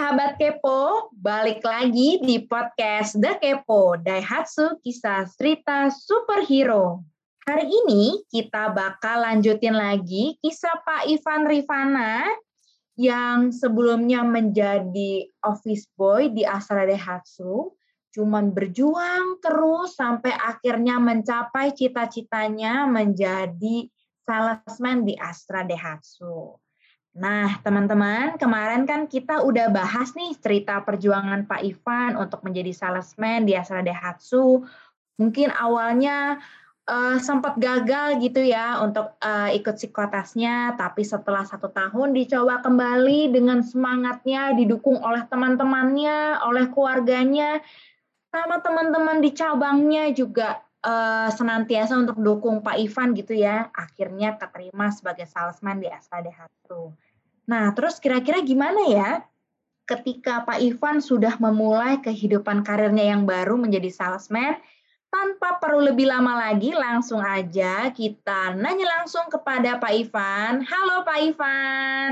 sahabat Kepo, balik lagi di podcast The Kepo, Daihatsu Kisah Cerita Superhero. Hari ini kita bakal lanjutin lagi kisah Pak Ivan Rifana yang sebelumnya menjadi office boy di Astra Daihatsu, cuman berjuang terus sampai akhirnya mencapai cita-citanya menjadi salesman di Astra Daihatsu. Nah, teman-teman, kemarin kan kita udah bahas nih cerita perjuangan Pak Ivan untuk menjadi salesman di Astra Daihatsu. Mungkin awalnya uh, sempat gagal gitu ya untuk uh, ikut psikotasnya, tapi setelah satu tahun dicoba kembali dengan semangatnya, didukung oleh teman-temannya, oleh keluarganya, sama teman-teman di cabangnya juga uh, senantiasa untuk dukung Pak Ivan gitu ya, akhirnya keterima sebagai salesman di Astra Daihatsu. Nah, terus kira-kira gimana ya ketika Pak Ivan sudah memulai kehidupan karirnya yang baru menjadi salesman, tanpa perlu lebih lama lagi, langsung aja kita nanya langsung kepada Pak Ivan. Halo Pak Ivan.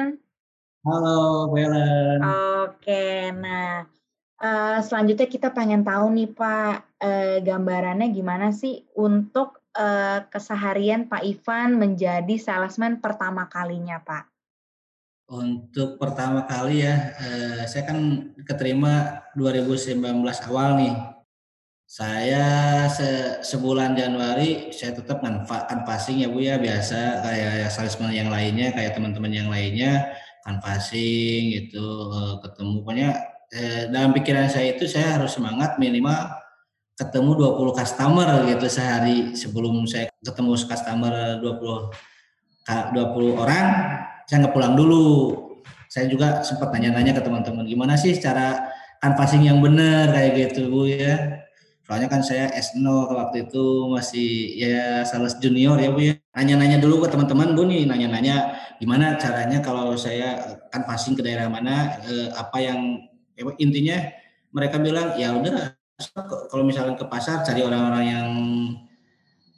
Halo Bella. Oke, nah uh, selanjutnya kita pengen tahu nih Pak, uh, gambarannya gimana sih untuk uh, keseharian Pak Ivan menjadi salesman pertama kalinya Pak? Untuk pertama kali ya, uh, saya kan keterima 2019 awal nih. Saya se sebulan Januari saya tetap kan passing ya Bu ya biasa kayak ya salesman yang lainnya kayak teman-teman yang lainnya kan passing itu ketemu pokoknya eh, dalam pikiran saya itu saya harus semangat minimal ketemu 20 customer gitu sehari sebelum saya ketemu customer 20 20 orang saya nggak pulang dulu. Saya juga sempat tanya-tanya ke teman-teman gimana sih cara canvassing yang benar? kayak gitu Bu ya. Soalnya kan saya S0 waktu itu masih ya sales junior ya Bu ya. Nanya-nanya dulu ke teman-teman Bu nih nanya-nanya gimana caranya kalau saya canvassing ke daerah mana eh, apa yang intinya mereka bilang ya udah kalau misalnya ke pasar cari orang-orang yang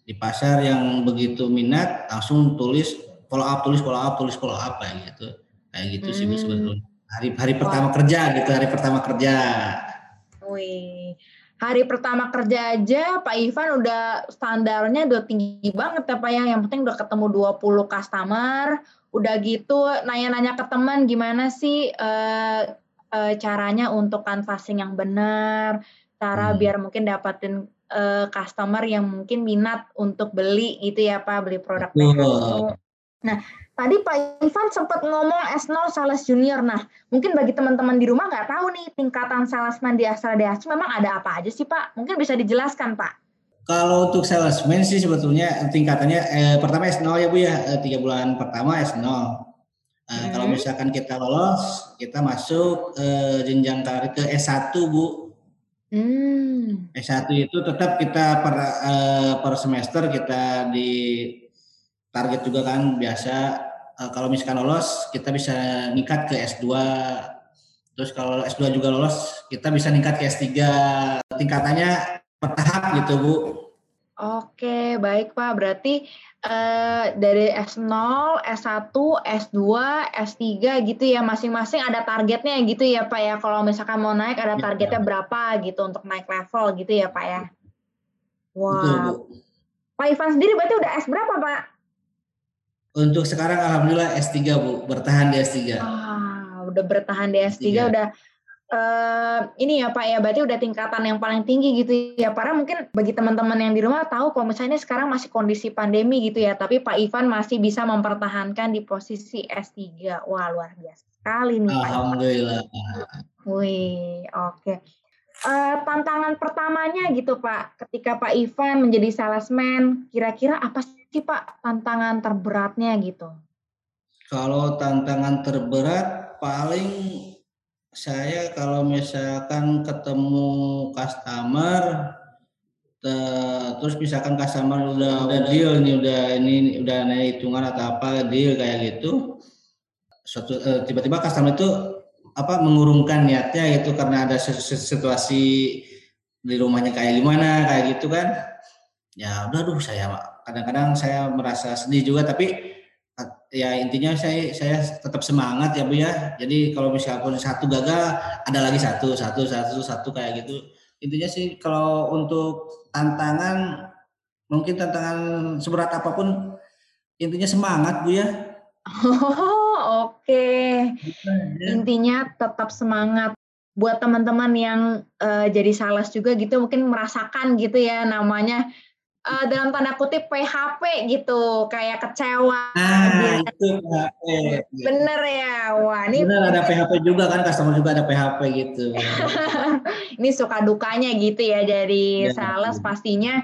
di pasar yang begitu minat langsung tulis follow up tulis follow up tulis follow up kayak gitu. Kayak gitu hmm. sih sebetulnya. Hari hari pertama wow. kerja gitu hari pertama kerja. Wih. Hari pertama kerja aja Pak Ivan udah standarnya udah tinggi banget ya Pak ya. Yang penting udah ketemu 20 customer udah gitu nanya-nanya ke teman gimana sih uh, uh, caranya untuk canvassing yang benar, cara hmm. biar mungkin dapatin uh, customer yang mungkin minat untuk beli gitu ya Pak, beli produk PHU. Nah, tadi Pak Ivan sempat ngomong S0 sales junior. Nah, mungkin bagi teman-teman di rumah nggak tahu nih tingkatan salesman di Astra DHC memang ada apa aja sih Pak? Mungkin bisa dijelaskan Pak. Kalau untuk salesman sih sebetulnya tingkatannya eh, pertama S0 ya Bu ya, eh, tiga bulan pertama S0 Nah, hmm. kalau misalkan kita lolos, kita masuk eh, jenjang karir ke S1, Bu. Hmm. S1 itu tetap kita per eh, per semester kita di target juga kan biasa eh, kalau misalkan lolos kita bisa nikat ke S2. Terus kalau S2 juga lolos, kita bisa ningkat ke S3. Tingkatannya bertahap gitu, Bu. Oke, baik Pak. Berarti Uh, dari S0, S1, S2, S3 gitu ya masing-masing ada targetnya gitu ya Pak ya kalau misalkan mau naik ada iya. targetnya berapa gitu untuk naik level gitu ya Pak ya Wow Betul, Pak Ivan sendiri berarti udah S berapa Pak? Untuk sekarang Alhamdulillah S3 Bu bertahan di S3 ah, udah bertahan di S3, S3. udah Uh, ini ya Pak ya, berarti udah tingkatan yang paling tinggi gitu ya. Para mungkin bagi teman-teman yang di rumah tahu kalau misalnya sekarang masih kondisi pandemi gitu ya, tapi Pak Ivan masih bisa mempertahankan di posisi S3. Wah, luar biasa sekali nih Pak. Alhamdulillah. Wih, oke. Okay. Uh, eh, tantangan pertamanya gitu Pak, ketika Pak Ivan menjadi salesman, kira-kira apa sih Pak tantangan terberatnya gitu? Kalau tantangan terberat paling saya kalau misalkan ketemu customer terus misalkan customer udah udah deal nih udah ini udah naik hitungan atau apa deal kayak gitu eh, tiba-tiba customer itu apa mengurungkan niatnya gitu karena ada situasi di rumahnya kayak gimana kayak gitu kan. Ya udah duh saya kadang-kadang saya merasa sedih juga tapi ya intinya saya saya tetap semangat ya Bu ya. Jadi kalau misalnya satu gagal ada lagi satu, satu, satu, satu kayak gitu. Intinya sih kalau untuk tantangan mungkin tantangan seberat apa pun intinya semangat Bu ya. Oh, oke. Okay. Intinya tetap semangat buat teman-teman yang uh, jadi sales juga gitu mungkin merasakan gitu ya namanya uh, dalam tanda kutip PHP gitu kayak kecewa nah gitu. itu PHP bener ya wah ini bener ada PHP juga kan customer juga ada PHP gitu ini suka dukanya gitu ya jadi ya, sales ya. pastinya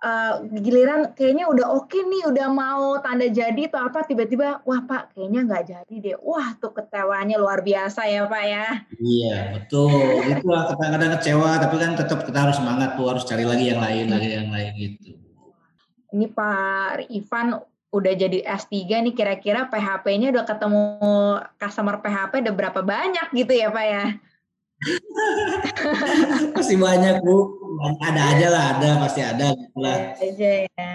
uh, giliran kayaknya udah oke okay nih, udah mau tanda jadi atau apa, tiba-tiba, wah Pak, kayaknya nggak jadi deh. Wah, tuh kecewanya luar biasa ya Pak ya. Iya, betul. Itulah kadang-kadang kecewa, tapi kan tetap kita harus semangat tuh, harus cari lagi yang lain, lagi yang lain gitu. Ini Pak Ivan udah jadi S3 nih, kira-kira PHP-nya udah ketemu customer PHP udah berapa banyak gitu ya Pak ya? Masih banyak Bu ada aja lah, ada pasti ada gitu lah. Aja ya.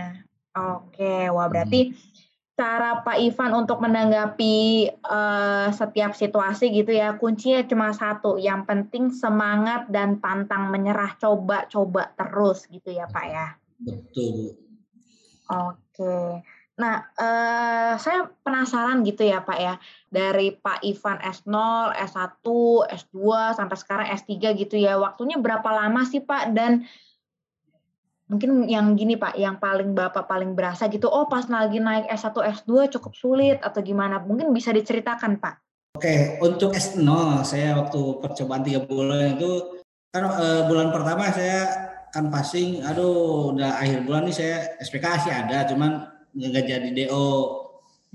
Oke, wah berarti hmm. cara Pak Ivan untuk menanggapi uh, setiap situasi gitu ya, kuncinya cuma satu, yang penting semangat dan pantang menyerah, coba-coba terus gitu ya Pak ya. Betul. Oke. Nah, eh, saya penasaran gitu ya Pak ya, dari Pak Ivan S0, S1, S2, sampai sekarang S3 gitu ya, waktunya berapa lama sih Pak? Dan mungkin yang gini Pak, yang paling Bapak paling berasa gitu, oh pas lagi naik S1, S2 cukup sulit atau gimana? Mungkin bisa diceritakan Pak? Oke, untuk S0 saya waktu percobaan tiga bulan itu, kan eh, bulan pertama saya kan passing, aduh udah akhir bulan nih saya SPK ada, cuman nggak jadi DO.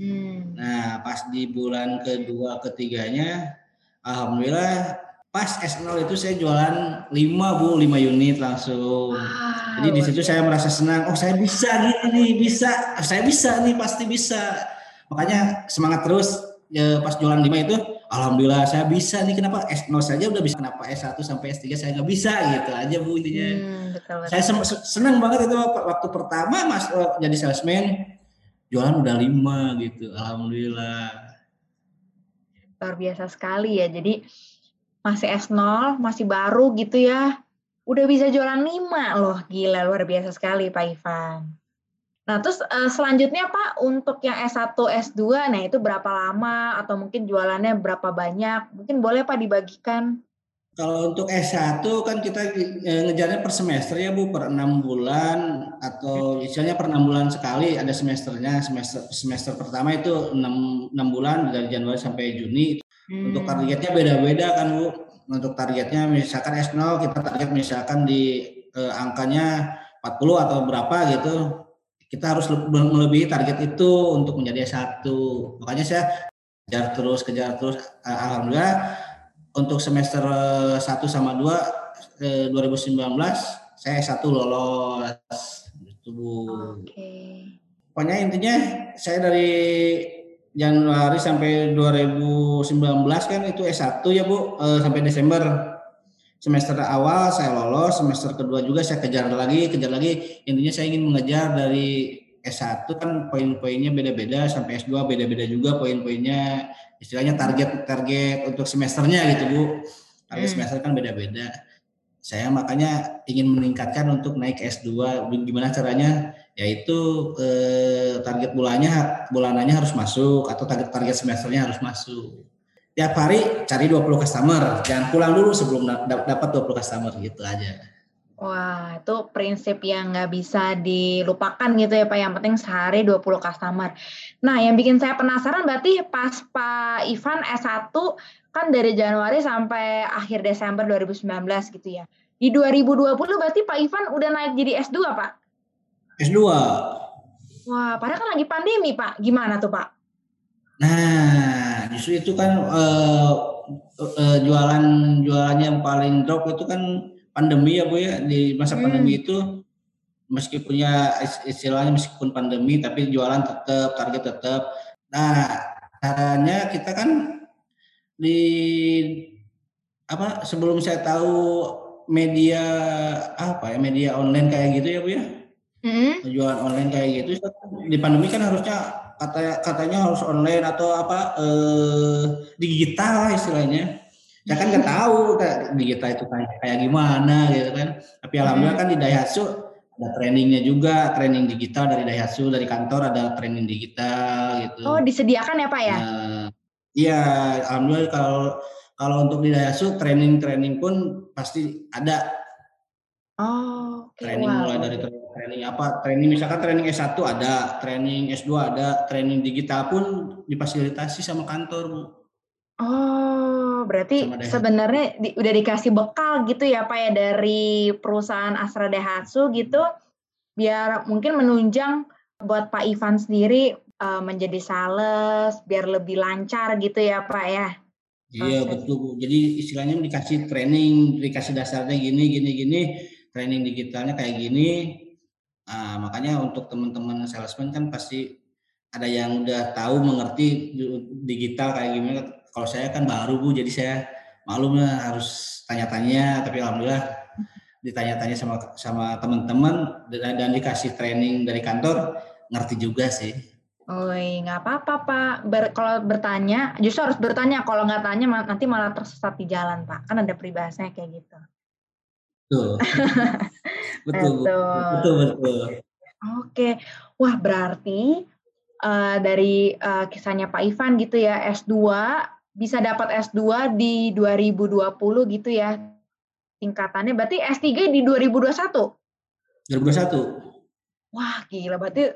Hmm. Nah, pas di bulan kedua ketiganya, alhamdulillah pas S0 itu saya jualan 5 Bu, 5 unit langsung. Wow. Jadi di situ saya merasa senang, oh saya bisa gini nih, bisa, saya bisa nih, pasti bisa. Makanya semangat terus ya, pas jualan 5 itu, alhamdulillah saya bisa nih. Kenapa? S0 saja udah bisa, kenapa S1 sampai S3 saya nggak bisa? Gitu aja Bu intinya. Hmm, betul, betul. Saya senang banget itu waktu pertama Mas jadi salesman jualan udah lima gitu. Alhamdulillah. Luar biasa sekali ya. Jadi masih S0 masih baru gitu ya. Udah bisa jualan lima loh. Gila luar biasa sekali Pak Ivan nah terus uh, selanjutnya Pak untuk yang S1 S2 nah itu berapa lama atau mungkin jualannya berapa banyak mungkin boleh Pak dibagikan kalau untuk S1 kan kita eh, ngejarnya per semester ya Bu, per enam bulan atau istilahnya per enam bulan sekali ada semesternya. Semester semester pertama itu enam enam bulan dari Januari sampai Juni. Hmm. Untuk targetnya beda-beda kan Bu. Untuk targetnya misalkan S0 kita target misalkan di eh, angkanya 40 atau berapa gitu. Kita harus melebihi target itu untuk menjadi S1. Makanya saya kejar terus, kejar terus. Alhamdulillah untuk semester 1 sama 2 eh, 2019 saya S1 lolos gitu Bu. Oke. Pokoknya intinya saya dari Januari sampai 2019 kan itu S1 ya Bu eh, sampai Desember. Semester awal saya lolos, semester kedua juga saya kejar lagi, kejar lagi. Intinya saya ingin mengejar dari S1 kan poin-poinnya beda-beda sampai S2 beda-beda juga poin-poinnya istilahnya target target untuk semesternya gitu Bu. Target hmm. semester kan beda-beda. Saya makanya ingin meningkatkan untuk naik S2 gimana caranya yaitu eh, target bulannya bulanannya harus masuk atau target target semesternya harus masuk. Tiap hari cari 20 customer, jangan pulang dulu sebelum dapat 20 customer gitu aja. Wah, itu prinsip yang nggak bisa dilupakan gitu ya Pak. Yang penting sehari 20 customer. Nah, yang bikin saya penasaran berarti pas Pak Ivan S1 kan dari Januari sampai akhir Desember 2019 gitu ya. Di 2020 berarti Pak Ivan udah naik jadi S2 Pak? S2. Wah, padahal kan lagi pandemi Pak. Gimana tuh Pak? Nah, justru itu kan uh, uh, jualan jualannya yang paling drop itu kan pandemi ya Bu ya di masa hmm. pandemi itu meskipun ya istilahnya meskipun pandemi tapi jualan tetap target tetap nah caranya kita kan di apa sebelum saya tahu media apa ya media online kayak gitu ya Bu ya hmm. jualan online kayak gitu di pandemi kan harusnya katanya katanya harus online atau apa eh, digital lah istilahnya. Saya kan nggak tahu digital itu kayak, kayak gimana gitu kan. Tapi alhamdulillah kan di Daihatsu ada trainingnya juga, training digital dari Daihatsu dari kantor ada training digital gitu. Oh disediakan ya Pak ya? Nah, iya, alhamdulillah kalau kalau untuk di Daihatsu training-training pun pasti ada. Oh, okay, training wow. mulai dari training apa? Training misalkan training S1 ada, training S2 ada, training digital pun difasilitasi sama kantor, Bu. Oh, berarti sebenarnya di, udah dikasih bekal gitu ya Pak ya dari perusahaan Astra Daihatsu gitu biar mungkin menunjang buat Pak Ivan sendiri uh, menjadi sales biar lebih lancar gitu ya Pak ya. Iya betul Bu. Jadi istilahnya dikasih training, dikasih dasarnya gini gini gini, training digitalnya kayak gini. Nah, makanya untuk teman-teman salesman kan pasti ada yang udah tahu mengerti digital kayak gimana kalau saya kan baru bu jadi saya maklum harus tanya-tanya tapi alhamdulillah ditanya-tanya sama sama teman-teman dan, dan dikasih training dari kantor ngerti juga sih. Oh nggak apa-apa Pak. Ber, kalau bertanya, justru harus bertanya. Kalau nggak tanya nanti malah tersesat di jalan Pak. Kan ada peribahasanya kayak gitu. Betul. betul, betul, betul, betul. Oke, wah berarti uh, dari uh, kisahnya Pak Ivan gitu ya S2 bisa dapat S2 di 2020 gitu ya tingkatannya. Berarti S3 di 2021? 2021. Wah gila, berarti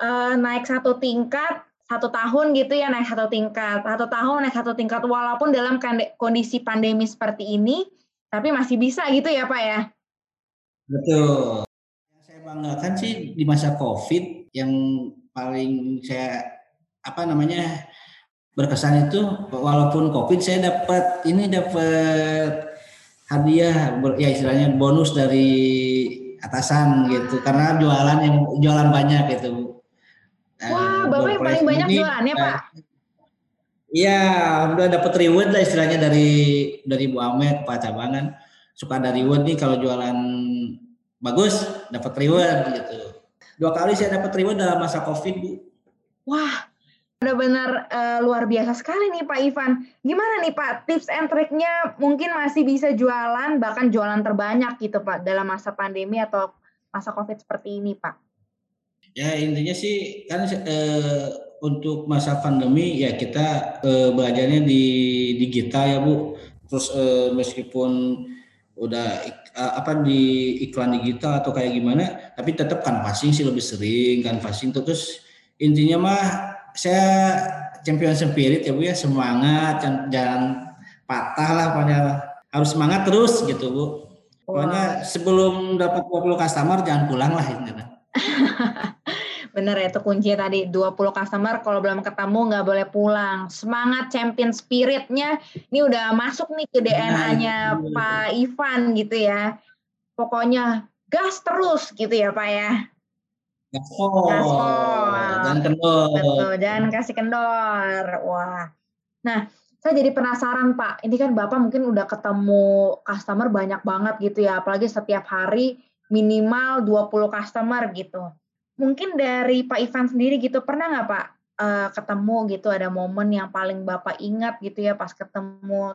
uh, naik satu tingkat satu tahun gitu ya naik satu tingkat satu tahun naik satu tingkat walaupun dalam kondisi pandemi seperti ini tapi masih bisa gitu ya pak ya betul yang saya banggakan sih di masa covid yang paling saya apa namanya berkesan itu walaupun covid saya dapat ini dapat hadiah ya istilahnya bonus dari atasan gitu karena jualan yang jualan banyak gitu. Wah, Bapak yang paling banyak ini, jualan ya, Pak? Iya, udah dapat reward lah istilahnya dari dari Bu Amet Pak Cabangan. Suka ada reward nih kalau jualan bagus dapat reward gitu. Dua kali saya dapat reward dalam masa Covid, Bu. Wah, benar-benar uh, luar biasa sekali nih Pak Ivan. Gimana nih Pak tips and triknya mungkin masih bisa jualan bahkan jualan terbanyak gitu Pak dalam masa pandemi atau masa COVID seperti ini Pak? Ya intinya sih kan uh, untuk masa pandemi ya kita uh, belajarnya di digital ya Bu. Terus uh, meskipun udah uh, apa di iklan digital atau kayak gimana, tapi tetap kan passing sih lebih sering kan passing terus intinya mah saya champion spirit ya Bu ya semangat jangan, jangan patah lah pokoknya harus semangat terus gitu Bu. Pokoknya wow. sebelum dapat 20 customer jangan pulang lah ini. Bener ya itu kuncinya tadi 20 customer kalau belum ketemu nggak boleh pulang. Semangat champion spiritnya ini udah masuk nih ke DNA-nya nah, Pak Ivan gitu ya. Pokoknya gas terus gitu ya Pak ya. Gaspol. Gaspol. Dan kendor. Betul, dan kasih kendor. Wah. Nah, saya jadi penasaran Pak. Ini kan Bapak mungkin udah ketemu customer banyak banget gitu ya. Apalagi setiap hari minimal 20 customer gitu. Mungkin dari Pak Ivan sendiri gitu, pernah nggak Pak uh, ketemu gitu ada momen yang paling Bapak ingat gitu ya pas ketemu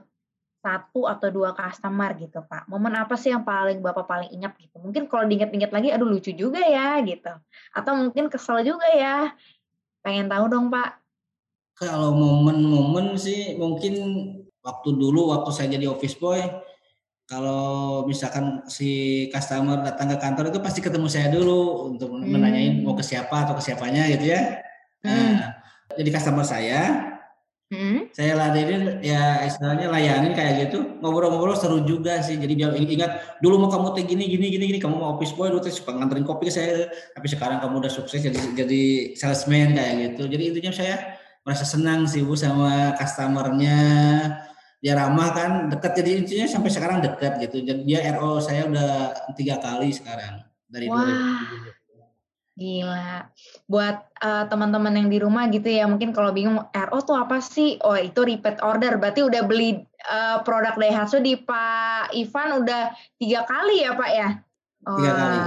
satu atau dua customer gitu Pak. Momen apa sih yang paling Bapak paling ingat gitu? Mungkin kalau diingat-ingat lagi aduh lucu juga ya gitu. Atau mungkin kesel juga ya. Pengen tahu dong Pak. Kalau momen-momen sih mungkin waktu dulu waktu saya jadi office boy kalau misalkan si customer datang ke kantor itu pasti ketemu saya dulu untuk hmm. menanyain mau ke siapa atau ke siapanya gitu ya. Hmm. Nah, jadi customer saya Hmm. Saya ladenin ya istilahnya layanin kayak gitu ngobrol-ngobrol seru juga sih jadi biar ingat dulu mau kamu teh gini gini gini gini kamu mau office boy dulu suka nganterin kopi ke saya tapi sekarang kamu udah sukses jadi jadi salesman kayak gitu jadi intinya saya merasa senang sih bu sama customernya dia ramah kan dekat jadi intinya sampai sekarang dekat gitu jadi dia RO saya udah tiga kali sekarang dari Wah. 2007 Gila. Buat uh, teman-teman yang di rumah gitu ya, mungkin kalau bingung RO tuh apa sih? Oh, itu repeat order. Berarti udah beli uh, produk Daihatsu di Pak Ivan udah tiga kali ya, Pak ya? Oh, tiga kali.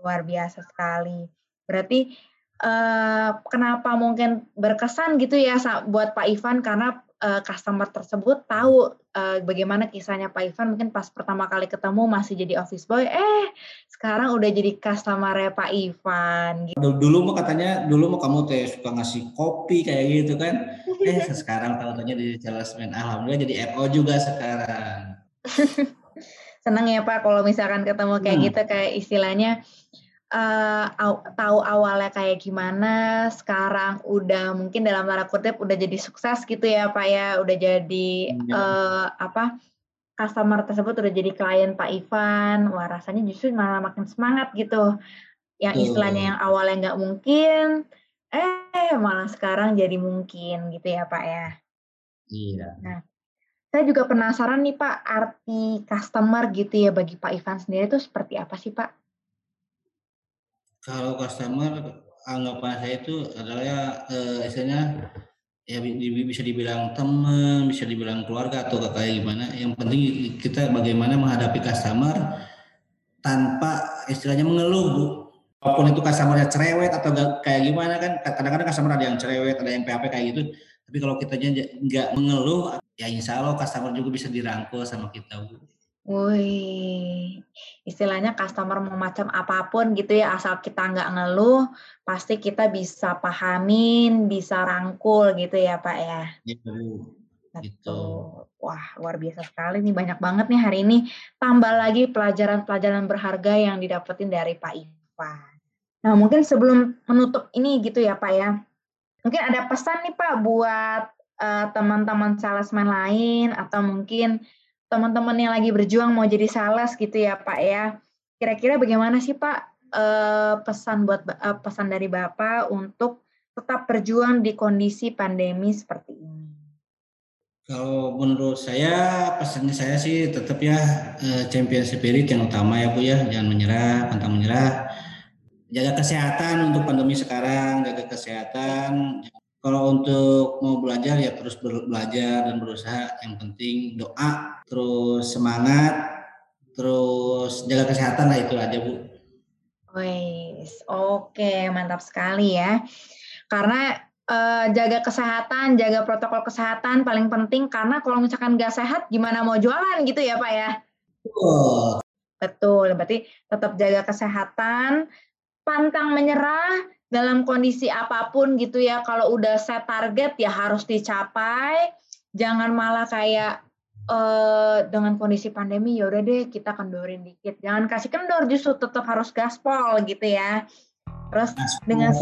Luar biasa sekali. Berarti uh, kenapa mungkin berkesan gitu ya buat Pak Ivan karena uh, customer tersebut tahu uh, bagaimana kisahnya Pak Ivan. Mungkin pas pertama kali ketemu masih jadi office boy eh sekarang udah jadi customer Pak Ivan. Gitu. dulu mah katanya dulu mah kamu teh suka ngasih kopi kayak gitu kan? Eh sekarang tahu-tahunya di salesman. Alhamdulillah jadi FO juga sekarang. Senang ya Pak kalau misalkan ketemu kayak hmm. gitu kayak istilahnya uh, tahu awalnya kayak gimana, sekarang udah mungkin dalam tanda kutip udah jadi sukses gitu ya Pak ya, udah jadi uh, apa customer tersebut udah jadi klien Pak Ivan, wah rasanya justru malah makin semangat gitu. Yang istilahnya yang awalnya nggak mungkin, eh malah sekarang jadi mungkin gitu ya Pak ya. Iya. Nah, saya juga penasaran nih Pak, arti customer gitu ya bagi Pak Ivan sendiri itu seperti apa sih Pak? Kalau customer anggapan saya itu adalah uh, istilahnya ya bisa dibilang teman, bisa dibilang keluarga atau kayak gimana. Yang penting kita bagaimana menghadapi customer tanpa istilahnya mengeluh, Bu. Walaupun itu customernya cerewet atau kayak gimana kan, kadang-kadang customer ada yang cerewet, ada yang PHP kayak gitu. Tapi kalau kita nggak mengeluh, ya insya Allah customer juga bisa dirangkul sama kita, Bu. Wih, istilahnya customer mau macam apa pun gitu ya, asal kita nggak ngeluh, pasti kita bisa pahamin, bisa rangkul gitu ya Pak ya. Gitu. Gitu. Wah, luar biasa sekali nih, banyak banget nih hari ini. Tambah lagi pelajaran-pelajaran berharga yang didapetin dari Pak Ivan. Nah, mungkin sebelum menutup ini gitu ya Pak ya, mungkin ada pesan nih Pak buat uh, teman-teman salesman lain atau mungkin teman-teman yang lagi berjuang mau jadi sales gitu ya Pak ya. Kira-kira bagaimana sih Pak uh, pesan buat uh, pesan dari Bapak untuk tetap berjuang di kondisi pandemi seperti ini? Kalau menurut saya pesannya saya sih tetap ya champion spirit yang utama ya Bu ya, jangan menyerah, pantang menyerah. Jaga kesehatan untuk pandemi sekarang, jaga kesehatan, kalau untuk mau belajar ya terus belajar dan berusaha. Yang penting doa, terus semangat, terus jaga kesehatan lah itu aja Bu. Wes, oke mantap sekali ya. Karena uh, jaga kesehatan, jaga protokol kesehatan paling penting karena kalau misalkan nggak sehat gimana mau jualan gitu ya Pak ya? Oh. Betul, berarti tetap jaga kesehatan, pantang menyerah, dalam kondisi apa pun gitu ya kalau udah set target ya harus dicapai. Jangan malah kayak uh, dengan kondisi pandemi ya udah deh kita kendorin dikit. Jangan kasih kendor justru tetap harus gaspol gitu ya. Terus gaspol dengan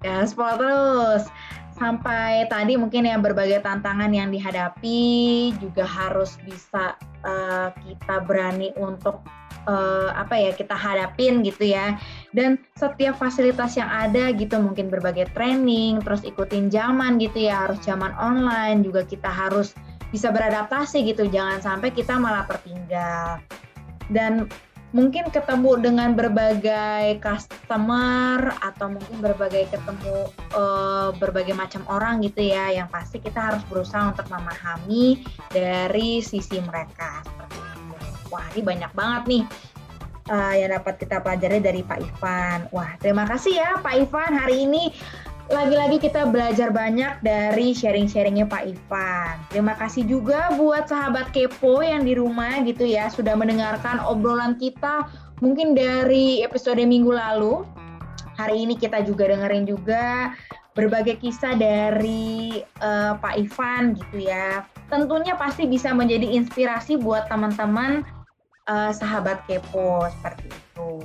gaspol terus sampai tadi mungkin ya berbagai tantangan yang dihadapi juga harus bisa uh, kita berani untuk uh, apa ya kita hadapin gitu ya. Dan setiap fasilitas yang ada gitu mungkin berbagai training terus ikutin zaman gitu ya harus zaman online juga kita harus bisa beradaptasi gitu. Jangan sampai kita malah tertinggal. Dan mungkin ketemu dengan berbagai customer atau mungkin berbagai ketemu uh, berbagai macam orang gitu ya yang pasti kita harus berusaha untuk memahami dari sisi mereka. Wah ini banyak banget nih uh, yang dapat kita pelajari dari Pak Ivan. Wah terima kasih ya Pak Ivan hari ini lagi-lagi kita belajar banyak dari sharing-sharingnya Pak Ivan. Terima kasih juga buat sahabat kepo yang di rumah gitu ya sudah mendengarkan obrolan kita mungkin dari episode minggu lalu. Hari ini kita juga dengerin juga berbagai kisah dari uh, Pak Ivan gitu ya. Tentunya pasti bisa menjadi inspirasi buat teman-teman uh, sahabat kepo seperti itu.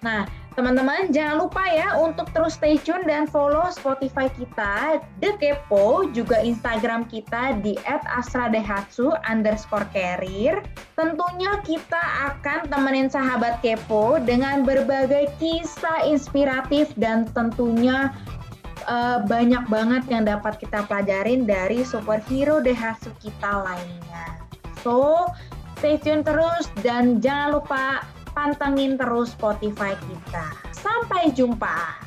Nah, Teman-teman jangan lupa ya untuk terus stay tune dan follow Spotify kita, The Kepo, juga Instagram kita di @asradehatsu underscore career. Tentunya kita akan temenin sahabat Kepo dengan berbagai kisah inspiratif dan tentunya uh, banyak banget yang dapat kita pelajarin dari superhero Dehatsu kita lainnya. So, stay tune terus dan jangan lupa pantengin terus Spotify kita. Sampai jumpa.